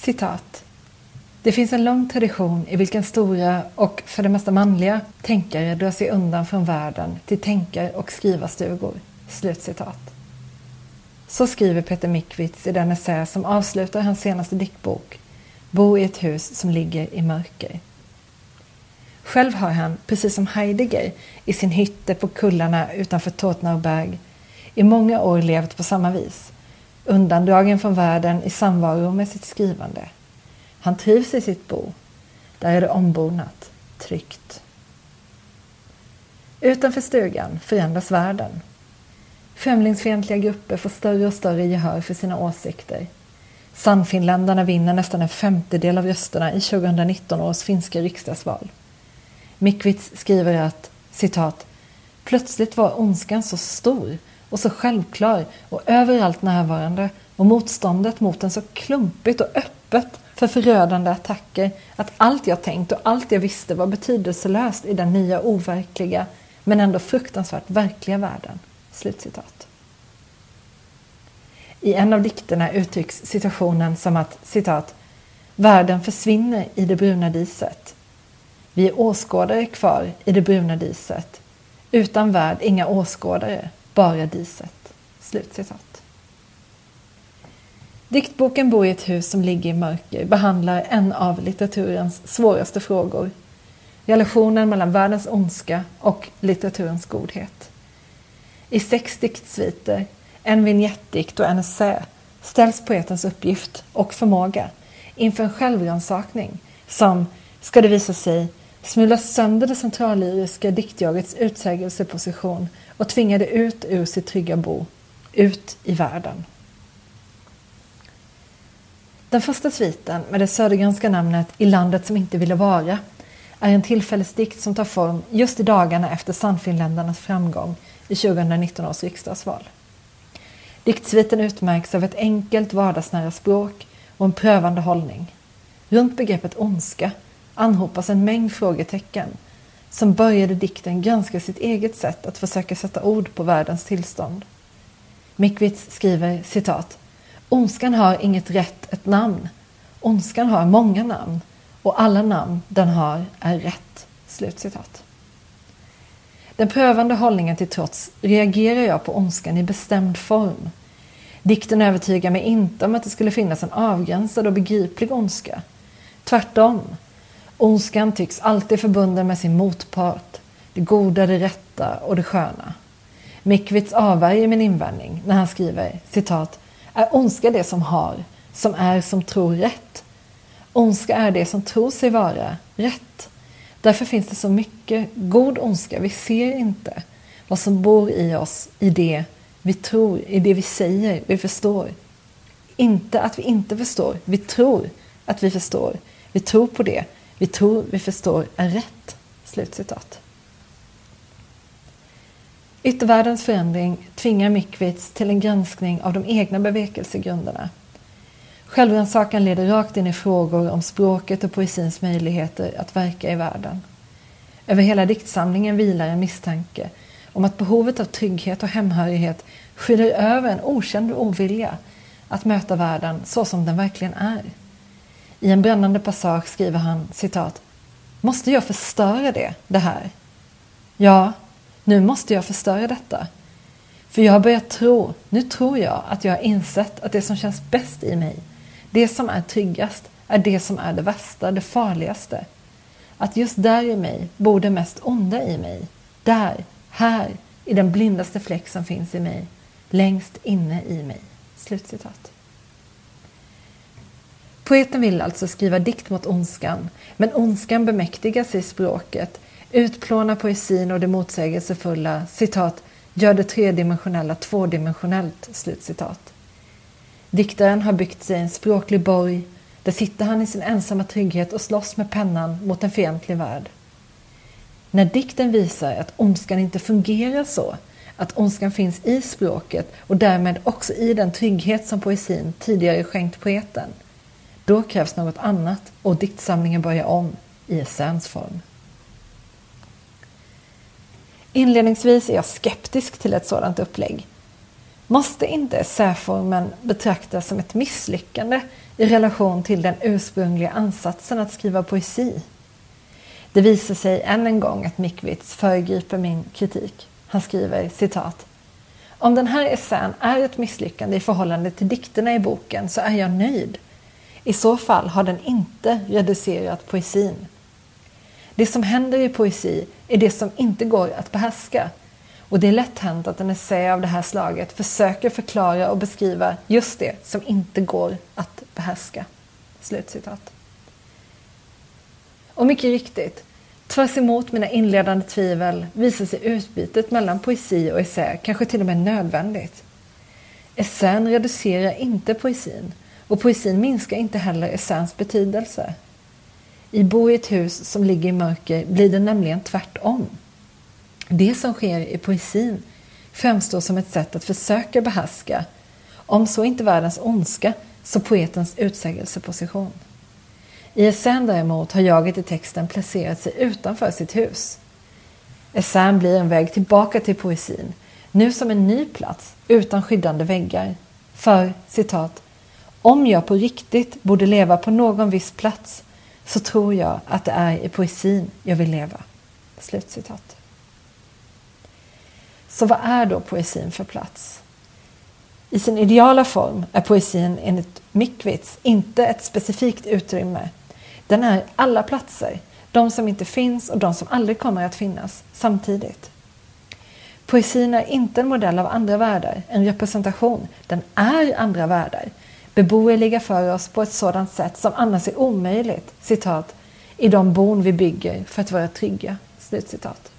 Citat. Det finns en lång tradition i vilken stora och för det mesta manliga tänkare drar sig undan från världen till tänkar och skrivarstugor. Slutcitat. Så skriver Peter Mikvits i den essä som avslutar hans senaste diktbok Bo i ett hus som ligger i mörker. Själv har han, precis som Heidegger, i sin hytte på kullarna utanför Totnauberg i många år levt på samma vis, undandragen från världen i samvaro med sitt skrivande. Han trivs i sitt bo. Där är det ombonat, tryggt. Utanför stugan förändras världen. Främlingsfientliga grupper får större och större gehör för sina åsikter. Sannfinländarna vinner nästan en femtedel av rösterna i 2019 års finska riksdagsval. Mikvits skriver att citat Plötsligt var ondskan så stor och så självklar och överallt närvarande och motståndet mot den så klumpigt och öppet för förödande attacker att allt jag tänkt och allt jag visste var betydelselöst i den nya overkliga men ändå fruktansvärt verkliga världen. Slutcitat. I en av dikterna uttrycks situationen som att citat Världen försvinner i det bruna diset. Vi är åskådare kvar i det bruna diset. Utan värld inga åskådare, bara diset. Slutcitat. Diktboken bor i ett hus som ligger i mörker behandlar en av litteraturens svåraste frågor. Relationen mellan världens ondska och litteraturens godhet. I sex diktsviter, en vignettdikt och en essä ställs poetens uppgift och förmåga inför en självrannsakning som, ska det visa sig, smulade sönder det centrallyriska diktjagets utsägelseposition och tvingade ut ur sitt trygga bo, ut i världen. Den första sviten med det södergranska namnet I landet som inte ville vara är en tillfällesdikt som tar form just i dagarna efter Sannfinländarnas framgång i 2019 års riksdagsval. Diktsviten utmärks av ett enkelt vardagsnära språk och en prövande hållning. Runt begreppet ondska anhopas en mängd frågetecken som började dikten granska sitt eget sätt att försöka sätta ord på världens tillstånd. Mikwitz skriver citat Ondskan har inget rätt ett namn. Ondskan har många namn och alla namn den har är rätt. Slutcitat. Den prövande hållningen till trots reagerar jag på ondskan i bestämd form. Dikten övertygar mig inte om att det skulle finnas en avgränsad och begriplig ondska. Tvärtom. Ondskan tycks alltid förbunden med sin motpart, det goda, det rätta och det sköna. Mikwitz avvärjer min invändning när han skriver citat är ondska det som har, som är som tror rätt. Ondska är det som tror sig vara rätt. Därför finns det så mycket god ondska vi ser inte. Vad som bor i oss, i det vi tror, i det vi säger, vi förstår. Inte att vi inte förstår, vi tror att vi förstår. Vi tror på det, vi tror vi förstår är rätt. Slutcitat. Yttervärldens förändring tvingar Mikvits till en granskning av de egna bevekelsegrunderna. Självrannsakan leder rakt in i frågor om språket och poesins möjligheter att verka i världen. Över hela diktsamlingen vilar en misstanke om att behovet av trygghet och hemhörighet skyller över en okänd ovilja att möta världen så som den verkligen är. I en brännande passage skriver han citat Måste jag förstöra det, det här? Ja, nu måste jag förstöra detta. För jag har börjat tro, nu tror jag att jag har insett att det som känns bäst i mig, det som är tryggast, är det som är det värsta, det farligaste. Att just där i mig bor det mest onda i mig. Där, här, i den blindaste fläck som finns i mig. Längst inne i mig. Slutcitat. Poeten vill alltså skriva dikt mot ondskan, men ondskan bemäktigar sig språket utplånar poesin och det motsägelsefulla, citat, gör det tredimensionella tvådimensionellt, slutcitat. Diktaren har byggt sig en språklig borg, där sitter han i sin ensamma trygghet och slåss med pennan mot en fientlig värld. När dikten visar att ondskan inte fungerar så, att ondskan finns i språket och därmed också i den trygghet som poesin tidigare skänkt poeten, då krävs något annat och diktsamlingen börjar om i essens form. Inledningsvis är jag skeptisk till ett sådant upplägg. Måste inte essäformen betraktas som ett misslyckande i relation till den ursprungliga ansatsen att skriva poesi. Det visar sig än en gång att Mickwitz föregriper min kritik. Han skriver citat om den här essän är ett misslyckande i förhållande till dikterna i boken så är jag nöjd. I så fall har den inte reducerat poesin. Det som händer i poesi är det som inte går att behärska. Och det är lätt hänt att en essä av det här slaget försöker förklara och beskriva just det som inte går att behärska. Slutcitat. Och mycket riktigt, Tvärs emot mina inledande tvivel visar sig utbytet mellan poesi och essä kanske till och med nödvändigt. Essän reducerar inte poesin och poesin minskar inte heller essäns betydelse. I Bo i ett hus som ligger i mörker blir det nämligen tvärtom. Det som sker i poesin framstår som ett sätt att försöka behärska, om så inte världens ondska, så poetens utsägelseposition. I essän däremot har jaget i texten placerat sig utanför sitt hus. Essän blir en väg tillbaka till poesin, nu som en ny plats utan skyddande väggar. För, citat, om jag på riktigt borde leva på någon viss plats så tror jag att det är i poesin jag vill leva. Slutcitat. Så vad är då poesin för plats? I sin ideala form är poesin enligt Mickwitz inte ett specifikt utrymme den är alla platser, de som inte finns och de som aldrig kommer att finnas samtidigt. Poesin är inte en modell av andra världar, en representation. Den är andra världar, beboeliga för oss på ett sådant sätt som annars är omöjligt, citat, i de bon vi bygger för att vara trygga. Slutcitat.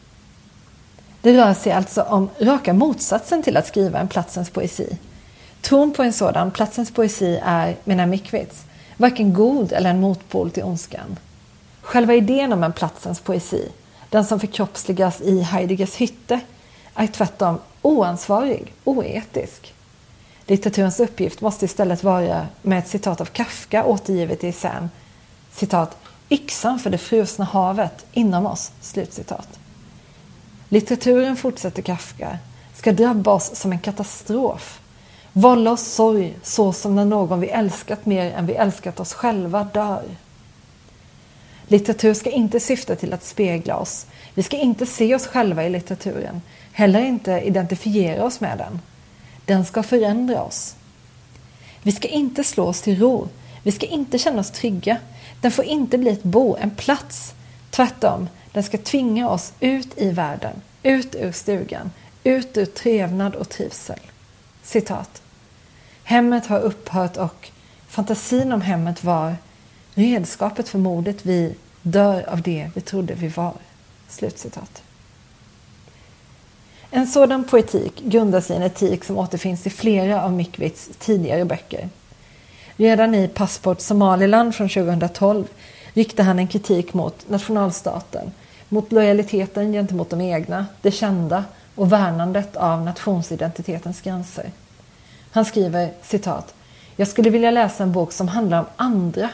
Det rör sig alltså om raka motsatsen till att skriva en platsens poesi. Tron på en sådan platsens poesi är, menar Mickwitz, varken god eller en motpol till ondskan. Själva idén om en platsens poesi, den som förkroppsligas i Heideggers hytte, är tvärtom oansvarig, oetisk. Litteraturens uppgift måste istället vara, med ett citat av Kafka återgivet i essän, citat, yxan för det frusna havet inom oss, slutcitat. Litteraturen, fortsätter Kafka, ska drabba oss som en katastrof Vålla oss sorg så som när någon vi älskat mer än vi älskat oss själva dör. Litteratur ska inte syfta till att spegla oss. Vi ska inte se oss själva i litteraturen, heller inte identifiera oss med den. Den ska förändra oss. Vi ska inte slå oss till ro. Vi ska inte känna oss trygga. Den får inte bli ett bo, en plats. Tvärtom, den ska tvinga oss ut i världen, ut ur stugan, ut ur trevnad och trivsel. Citat. Hemmet har upphört och fantasin om hemmet var redskapet för mordet vi dör av det vi trodde vi var. Slutcitat. En sådan poetik grundar sig i en etik som återfinns i flera av Mikvits tidigare böcker. Redan i Passport Somaliland från 2012 riktar han en kritik mot nationalstaten, mot lojaliteten gentemot de egna, det kända och värnandet av nationsidentitetens gränser. Han skriver citat. Jag skulle vilja läsa en bok som handlar om andra,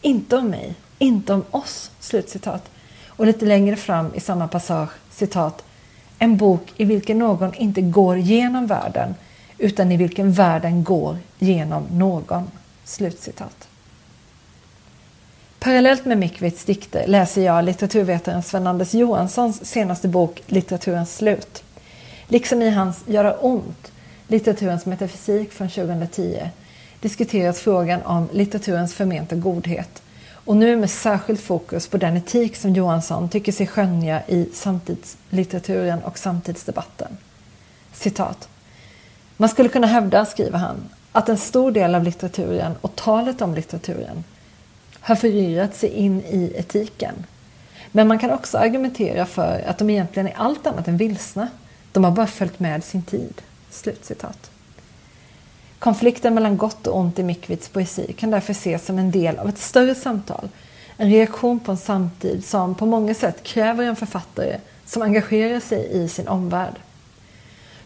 inte om mig, inte om oss. Slutcitat. Och lite längre fram i samma passage, citat. En bok i vilken någon inte går genom världen utan i vilken världen går genom någon. Slutcitat. Parallellt med Mikvits dikter läser jag litteraturvetaren Sven-Anders Johanssons senaste bok Litteraturens slut. Liksom i hans Göra ont, litteraturens metafysik från 2010, diskuteras frågan om litteraturens förmenta godhet och nu med särskilt fokus på den etik som Johansson tycker sig skönja i samtidslitteraturen och samtidsdebatten. Citat. Man skulle kunna hävda, skriver han, att en stor del av litteraturen och talet om litteraturen har föryrat sig in i etiken. Men man kan också argumentera för att de egentligen är allt annat än vilsna de har bara följt med sin tid. Slutcitat. Konflikten mellan gott och ont i Mickwitz poesi kan därför ses som en del av ett större samtal. En reaktion på en samtid som på många sätt kräver en författare som engagerar sig i sin omvärld.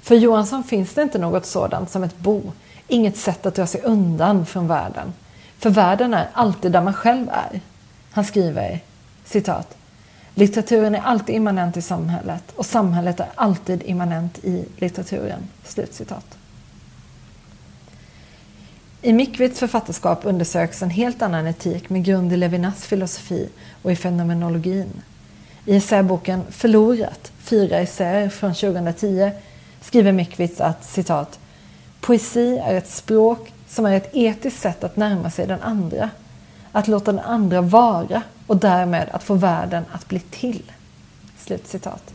För Johansson finns det inte något sådant som ett bo, inget sätt att dra sig undan från världen. För världen är alltid där man själv är. Han skriver citat Litteraturen är alltid immanent i samhället och samhället är alltid immanent i litteraturen. Slutcitat. I Mikvits författarskap undersöks en helt annan etik med grund i Levinas filosofi och i fenomenologin. I essäboken Förlorat, fyra essäer från 2010, skriver Mikvits att citat Poesi är ett språk som är ett etiskt sätt att närma sig den andra. Att låta den andra vara och därmed att få världen att bli till. Slutcitat.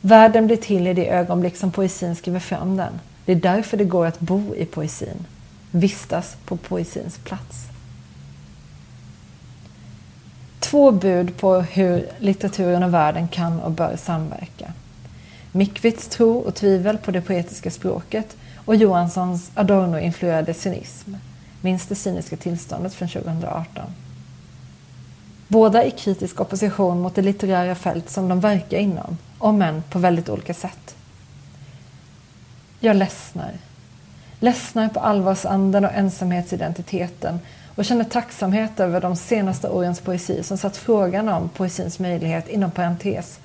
Världen blir till i det ögonblick som poesin skriver fram den. Det är därför det går att bo i poesin. Vistas på poesins plats. Två bud på hur litteraturen och världen kan och bör samverka. Mikvits tro och tvivel på det poetiska språket och Johanssons Adorno-influerade cynism. Minns det cyniska tillståndet från 2018. Båda i kritisk opposition mot det litterära fält som de verkar inom, om än på väldigt olika sätt. Jag ledsnar. Ledsnar på allvarsanden och ensamhetsidentiteten och känner tacksamhet över de senaste årens poesi som satt frågan om poesins möjlighet inom parentes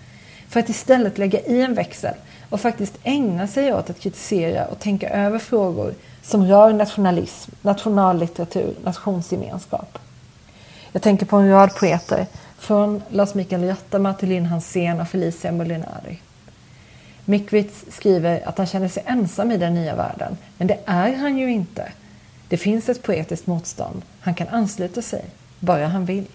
för att istället lägga i en växel och faktiskt ägna sig åt att kritisera och tänka över frågor som rör nationalism, nationallitteratur, nationsgemenskap. Jag tänker på en rad poeter, från Lars Mikael Rattama till Linn Hansén och Felicia Molinari. Mikvits skriver att han känner sig ensam i den nya världen, men det är han ju inte. Det finns ett poetiskt motstånd. Han kan ansluta sig, bara han vill.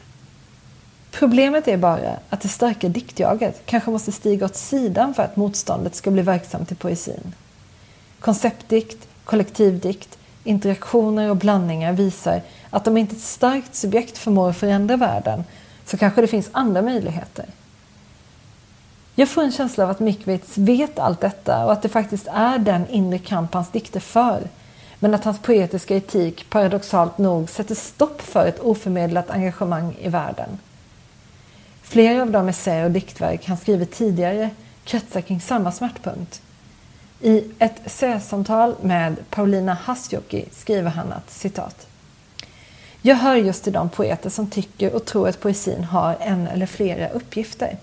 Problemet är bara att det starka diktjaget kanske måste stiga åt sidan för att motståndet ska bli verksamt i poesin. Konceptdikt, kollektivdikt, interaktioner och blandningar visar att om inte ett starkt subjekt förmår förändra världen så kanske det finns andra möjligheter. Jag får en känsla av att Mikvits vet allt detta och att det faktiskt är den inre kamp hans dikter för. Men att hans poetiska etik paradoxalt nog sätter stopp för ett oförmedlat engagemang i världen. Flera av de essäer och diktverk han skrivit tidigare kretsar kring samma smärtpunkt. I ett essäsamtal med Paulina Hasjoki skriver han att citat jag hör just till de poeter som tycker och tror att poesin har en eller flera uppgifter.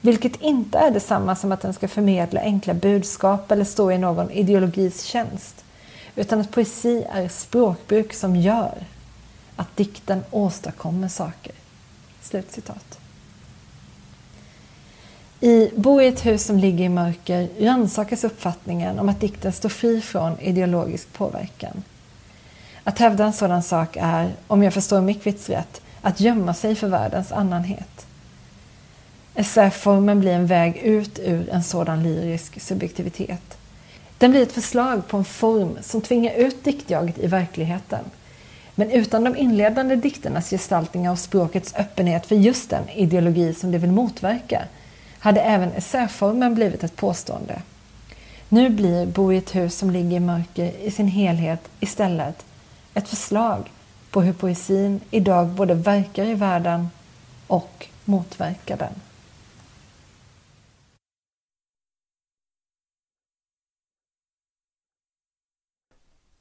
Vilket inte är detsamma som att den ska förmedla enkla budskap eller stå i någon ideologis tjänst. Utan att poesi är språkbruk som gör att dikten åstadkommer saker. Slutcitat. I Bo i ett hus som ligger i mörker rannsakas uppfattningen om att dikten står fri från ideologisk påverkan. Att hävda en sådan sak är, om jag förstår Mikvits rätt, att gömma sig för världens annanhet. Essäformen blir en väg ut ur en sådan lyrisk subjektivitet. Den blir ett förslag på en form som tvingar ut diktjaget i verkligheten. Men utan de inledande dikternas gestaltningar och språkets öppenhet för just den ideologi som det vill motverka hade även essäformen blivit ett påstående. Nu blir Bo i ett hus som ligger i mörker i sin helhet istället ett förslag på hur poesin idag både verkar i världen och motverkar den.